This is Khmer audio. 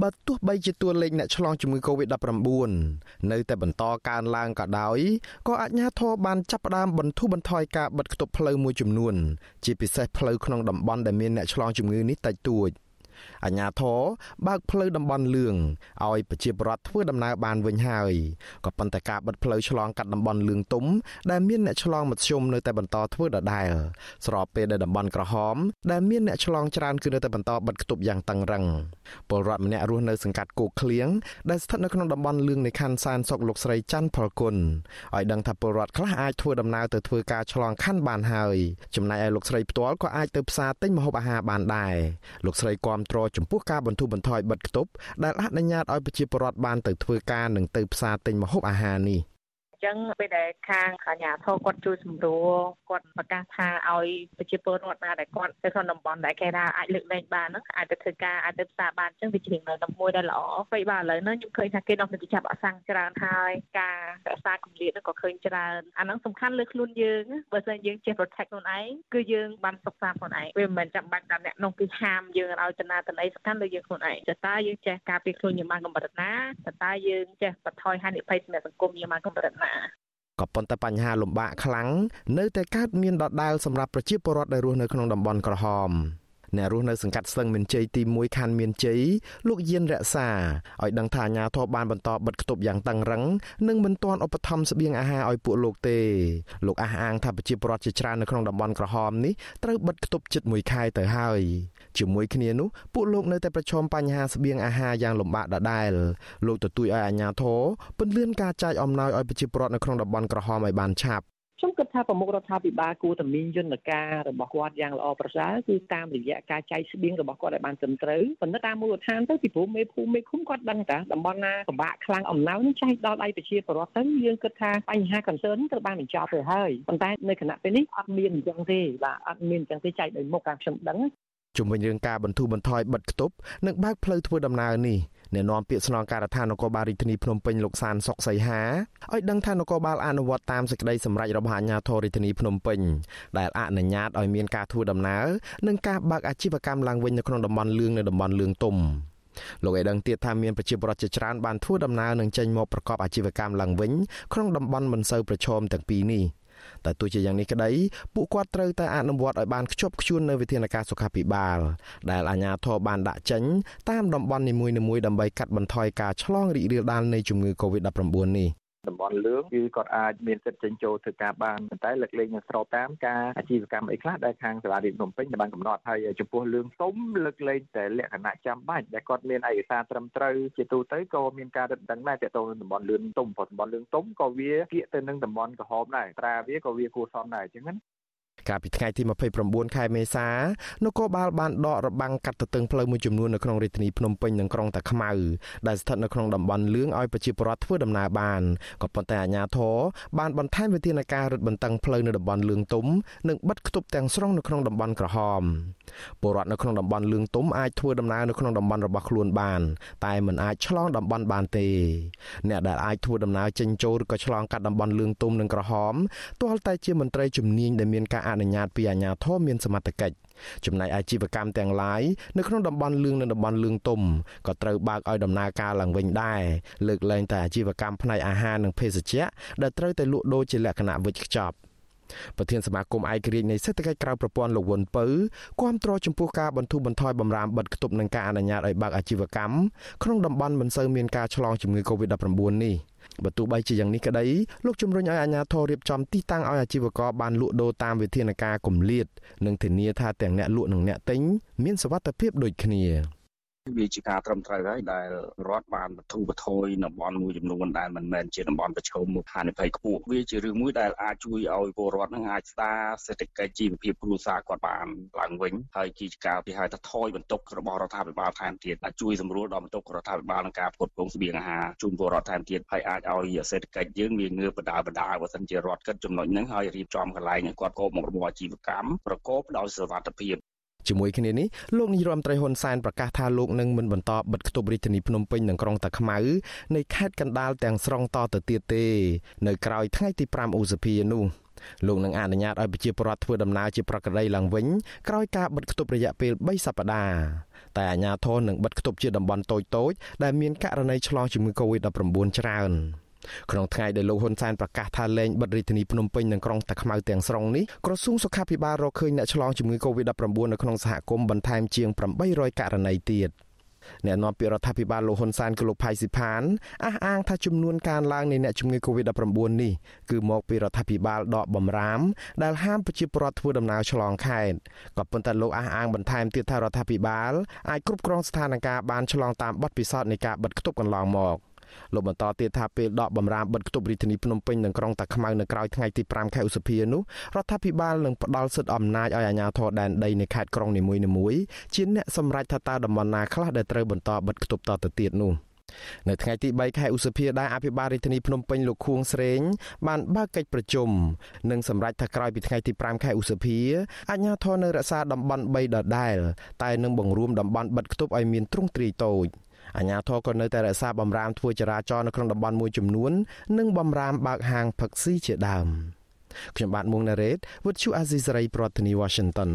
បើទោះបីជាតួលេខអ្នកឆ្លងជំងឺ Covid-19 នៅតែបន្តកើនឡើងក៏ដោយក៏អាជ្ញាធរបានចាប់ផ្ដើមបន្ធូរបន្ថយការបិទគប់ផ្លូវមួយចំនួន ជាពិសេសផ្លូវក្នុងតំបន់ដែលមានអ្នកឆ្លងជំងឺនេះតិចតួច។ អាជ្ញាធរបើកផ្លូវតំបន់លឿងឲ្យប្រជាពលរដ្ឋធ្វើដំណើរបានវិញហើយក៏ប៉ុន្តែការបិទផ្លូវឆ្លងកាត់តំបន់លឿងទុំដែលមានអ្នកឆ្លងមធ្យមនៅតែបន្តធ្វើដដែលស្របពេលដែលតំបន់ក្រហមដែលមានអ្នកឆ្លងច្រើនគឺនៅតែបន្តបិទគប់យ៉ាងតឹងរឹងពលរដ្ឋម្នាក់រស់នៅសង្កាត់គោកឃ្លៀងដែលស្ថិតនៅក្នុងតំបន់លឿងនៃខណ្ឌសានសុកលោកស្រីច័ន្ទផលគុណឲ្យដឹងថាពលរដ្ឋខ្លះអាចធ្វើដំណើរទៅធ្វើការឆ្លងខណ្ឌបានហើយចំណែកឯលោកស្រីផ្ទាល់ក៏អាចទៅផ្សារទិញម្ហូបអាហារបានដែរលោកស្រីគាំទ្រចំពោះការបន្ធូរបន្ថយបិទគប់ដែលអនុញ្ញាតឲ្យប្រជាពលរដ្ឋបានទៅធ្វើការនិងទៅផ្សារទិញម្ហូបអាហារនេះ ចឹងពេលដែលខាងអាជ្ញាធរគាត់ជួយសម្រួលគាត់ប្រកាសថាឲ្យប្រជាពលរដ្ឋណាដែលគាត់ទៅក្នុងតំបន់ដែលគេថាអាចលើកលែងបានហ្នឹងអាចទៅធ្វើការអាចទៅផ្សារបានចឹងវាជានៅតែមួយដែលល្អពេលបាទឥឡូវហ្នឹងខ្ញុំឃើញថាគេដល់ទៅចាប់អសាំងច្រើនហើយការរក្សាគម្លាតហ្នឹងក៏ឃើញច្រើនអាហ្នឹងសំខាន់លើខ្លួនយើងបើមិនយើងចេះ protect ខ្លួនឯងគឺយើងបានសុខសាន្តខ្លួនឯងវាមិនមែនចាំបាច់តែអ្នកនោះគឺហាមយើងឲ្យទៅណាទៅណីសំខាន់លើយើងខ្លួនឯងតើតើយើងចេះការពារខ្លួនយើងបានកម្រិតណាតើតើយើងចេះបន្ថយហានិភ័យសម្រាប់សង្គមយើងបានកម្រិតណាក៏ប៉ុន្តែបញ្ហាលំបាកខ្លាំងនៅតែកើតមានដដែលសម្រាប់ប្រជាពលរដ្ឋដែលរស់នៅក្នុងតំបន់ក្រហមអ្នករស់នៅសង្កាត់ស្ទឹងមានជ័យទី1ខណ្ឌមានជ័យលោកយានរក្សាឲ្យដឹងថាអាញាធរបានបន្តបិទគប់យ៉ាងតឹងរឹងនិងមិនទាន់ឧបត្ថម្ភស្បៀងអាហារឲ្យពួកលោកទេលោកអះអាងថាប្រជាពលរដ្ឋជាច្រើននៅក្នុងតំបន់ក្រហមនេះត្រូវបិទគប់ជិត1ខែទៅហើយ ជាមួយគ្នានោះពួកលោកនៅតែប្រឈមបញ្ហាស្បៀងអាហារយ៉ាងលំបាកដដែលលោកទទូចឲ្យអាជ្ញាធរពន្យាការចែកអំណោយឲ្យប្រជាពលរដ្ឋនៅក្នុងតំបន់ក្រហមឲ្យបានឆាប់ខ្ញុំគិតថាប្រមុខរដ្ឋាភិបាលគួរតែមានយន្តការរបស់គាត់យ៉ាងល្អប្រសើរគឺតាមរយៈការចែកស្បៀងរបស់គាត់ឲ្យបានត្រឹមត្រូវប៉ុន្តែតាមមូលដ្ឋានទៅពីព្រោះមេភូមិមេឃុំគាត់ដឹងតាតំបន់ណាពិបាកខ្លាំងអំណោយនឹងចែកដល់ដៃប្រជាពលរដ្ឋទៅយើងគិតថាបញ្ហា concern ត្រូវបានបញ្ចប់ទៅហើយប៉ុន្តែនៅគណៈពេលនេះអត់មានអញ្ចឹងទេបាទអត់មានអញ្ចឹងទេចែកដោយមុខតាមខ្ញុំដឹង ជុំវិញរឿងការបន្ធូរបន្ថយបិទគប់និងបើកផ្លូវធ្វើដំណើរនេះអ្នកនាំពាក្យស្នងការដ្ឋាននគរបាលរាជធានីភ្នំពេញលោកសានសុកសីហាឲ្យដឹងថានគរបាលអនុវត្តតាមសេចក្តីសម្រេចរបស់អាជ្ញាធររាជធានីភ្នំពេញដែលអនុញ្ញាតឲ្យមានការធ្វើដំណើរនិងការបើកអាជីវកម្មឡើងវិញនៅក្នុងតំបន់លឿងនៅតំបន់លឿងទុំលោកឲ្យដឹងទៀតថាមានប្រជាពលរដ្ឋជាច្រើនបានធ្វើដំណើរនិងចេញមកប្រកបអាជីវកម្មឡើងវិញក្នុងតំបន់មិនសូវប្រឈមទាំងពីរនេះ។ តែទោះជាយ៉ាងនេះក្តីពួកគាត់ត្រូវតែអនុវត្តឲ្យបានខ្ជាប់ខ្ជួននៅវិធានការសុខាភិបាលដែលអាជ្ញាធរបានដាក់ចេញតាមតំបន់នីមួយៗដើម្បីកាត់បន្ថយការឆ្លងរីករាលដាលនៃជំងឺ Covid-19 នេះ តំបន់លឿងគឺគាត់អាចមានសិទ្ធិចេញចូលធ្វើការបានប៉ុន្តែលើកលែងនឹងស្របតាមការអាជីវកម្មអីខ្លះដែលខាងសាលារៀនភ្នំពេញបានកំណត់ហើយចំពោះលឿងទុំលើកលែងតែលក្ខណៈចាំបាច់ដែលគាត់មានឯកសារត្រឹមត្រូវជាទូទៅក៏មានការរឹតបន្តឹងដែរទាក់ទងនឹងតំបន់លឿងទុំព្រោះតំបន់លឿងទុំក៏វាគៀកទៅនឹងតំបន់ក្រហមដែរត្រាវាក៏វាគួរសមដែរអញ្ចឹងណា កាលពីថ្ងៃទី29ខែមេសានគរបាលបានដករបាំងកាត់ទទឹងផ្លូវមួយចំនួននៅក្នុងរាជធានីភ្នំពេញនិងក្រុងតាខ្មៅដែលស្ថិតនៅក្នុងតំបន់លឿងឲ្យប្រជាពលរដ្ឋធ្វើដំណើរបានក៏ប៉ុន្តែអាជ្ញាធរបានបន្ថែមវិធានការរឹតបន្តឹងផ្លូវនៅតំបន់លឿងទុំនិងបិទគប់ទាំងស្រុងនៅក្នុងតំបន់ក្រហមពលរដ្ឋនៅក្នុងតំបន់លឿងទុំអាចធ្វើដំណើរនៅក្នុងតំបន់របស់ខ្លួនបាន តែមិនអាចឆ្លងតំបន់បានទេអ្នកដែលអាចធ្វើដំណើរចេញចូលឬក៏ឆ្លងកាត់តំបន់លឿងទុំនិងក្រហមទាល់តែជាមន្ត្រីជំនាញដែលមានការអនុញ្ញាតពីអាជ្ញាធរមានសមត្ថកិច្ចចំណែកអាជីវកម្មទាំងឡាយនៅក្នុងតំបន់លឿងនិងតំបន់លឿងទុំក៏ត្រូវបើកឲ្យដំណើរការឡើងវិញដែរលើកលែងតែអាជីវកម្មផ្នែកអាហារនិងភេសជ្ជៈដែលត្រូវតែលក់ដូរជាលក្ខណៈវិជ្ជាខ្ចប់ ប្រធានសមាគមឯករាជ្យនៃសេដ្ឋកិច្ចក្រៅប្រព័ន្ធលោកវុនពៅគាំទ្រចំពោះការបន្ធូរបន្ថយបំរាមបិទគប់នឹងការអនុញ្ញាតឲ្យបើកអាជីវកម្មក្នុងតំបន់មិនសូវមានការឆ្លងជំងឺ Covid-19 នេះបើទោះបីជាយ៉ាងនេះក្តីលោកជំរុញឲ្យអាជ្ញាធររៀបចំទីតាំងឲ្យអាជីវករបានលក់ដូរតាមវិធានការគម្លាត និងធានាថាទាំងអ្នកលក់និងអ្នកទិញមានសុវត្ថិភាពដូចគ្នា វាជាការត្រឹមត្រូវហើយដែលរដ្ឋបានបទូបថយតំបន់មួយចំនួនដែលមិនមែនជាតំបន់ប្រឈមហានិភ័យខ្ពស់វាជារឿងមួយដែលអាចជួយឲ្យពលរដ្ឋនឹងអាចស្ដារសេដ្ឋកិច្ចជីវភាពគ្រួសារគាត់បានឡើងវិញហើយជាការគេហៅថាថយបន្ទុករបស់រដ្ឋាភិបាលថែមទៀតអាចជួយសម្រួលដល់បន្ទុករដ្ឋាភិបាលក្នុងការផ្គត់ផ្គង់ស្បៀងអាហារជូនពលរដ្ឋថែមទៀតហើយអាចឲ្យសេដ្ឋកិច្ចយើងមានងើបបណ្ដាបណ្ដាបើសិនជារដ្ឋគិតចំណុចហ្នឹងហើយរៀបចំកន្លែងឲ្យគាត់កោបមុខរបរអាជីវកម្មប្រកបដោយសុវត្ថិភាព ជាមួយគ្នានេះលោកនាយរដ្ឋមន្ត្រីហ៊ុនសែនប្រកាសថាលោកនឹងមិនបន្តបិទគប់រាជធានីភ្នំពេញនិងក្រុងតាខ្មៅនៃខេត្តកណ្ដាលទាំងស្រុងតទៅទៀតទេនៅក្រៅថ្ងៃទី5ឧសភានោះលោកនឹងអនុញ្ញាតឲ្យប្រជាពលរដ្ឋធ្វើដំណើរជាប្រក្រតីឡើងវិញក្រោយការបិទគប់រយៈពេល3សប្តាហ៍តែអាជ្ញាធរនឹងបិទគប់ជាតំបន់តូចៗដែលមានករណីឆ្លងជំងឺ Covid-19 ច្រើន។ ក្នុងថ្ងៃដែលលោកហ៊ុនសែនប្រកាសថាលែងបិទរាជធានីភ្នំពេញនិងក្រុងតាខ្មៅទាំងស្រុងនេះក្រសួងសុខាភិបាលរកឃើញអ្នកឆ្លងជំងឺ Covid-19 នៅក្នុងសហគមន៍បន្ថែមជាង800ករណីទៀតអ្នកនាំពាក្យរដ្ឋាភិបាលលោកហ៊ុនសែនគឺលោកផៃស៊ីផានអះអាងថាចំនួនកើនឡើងនៃអ្នកជំងឺ Covid-19 នេះគឺមកពីរដ្ឋាភិបាលដកបំរាមដែលហាមប្រជាពលរដ្ឋធ្វើដំណើរឆ្លងខេត្តក៏ប៉ុន្តែលោកអះអាងបន្ថែមទៀតថារដ្ឋាភិបាលអាចគ្រប់គ្រងស្ថានភាពបានឆ្លងតាមបទពិសោធន៍នៃការបិទគប់កន្លងមក។ លោកបន្តទៀតថាពេលដកបំរាមបិទគប់រាជធានីភ្នំពេញនិងក្រុងតាខ្មៅនៅក្រៅថ្ងៃទី5ខែឧសភានោះរដ្ឋាភិបាលនឹងផ្ដល់សិទ្ធិអំណាចឲ្យអាជ្ញាធរដែនដីនៃខេត្តក្រុងនីមួយៗជាអ្នកសម្រេចថាតើតំបន់ណាខ្លះដែលត្រូវបន្តបិទគប់តទៅទៀតនោះនៅថ្ងៃទី3ខែឧសភាដែរអភិបាលរាជធានីភ្នំពេញលោកខួងស្រេងបានបើកកិច្ចប្រជុំនិងសម្រេចថាក្រោយពីថ្ងៃទី5ខែឧសភាអាជ្ញាធរនៅរក្សាតំបន់3ដដែលតែនឹងបង្រួមតំបន់បិទគប់ឲ្យមានទ្រង់ទ្រាយតូច អាជ្ញាធរក៏នៅតែរក្សាបំរាមធ្វើចរាចរណ៍នៅក្នុងតំបន់មួយចំនួន និងបំរាមបើកហាងផឹកស៊ីជាដើមខ្ញុំបាទមុងណារ៉េត With you Azizi Saray ប្រធានាទី Washington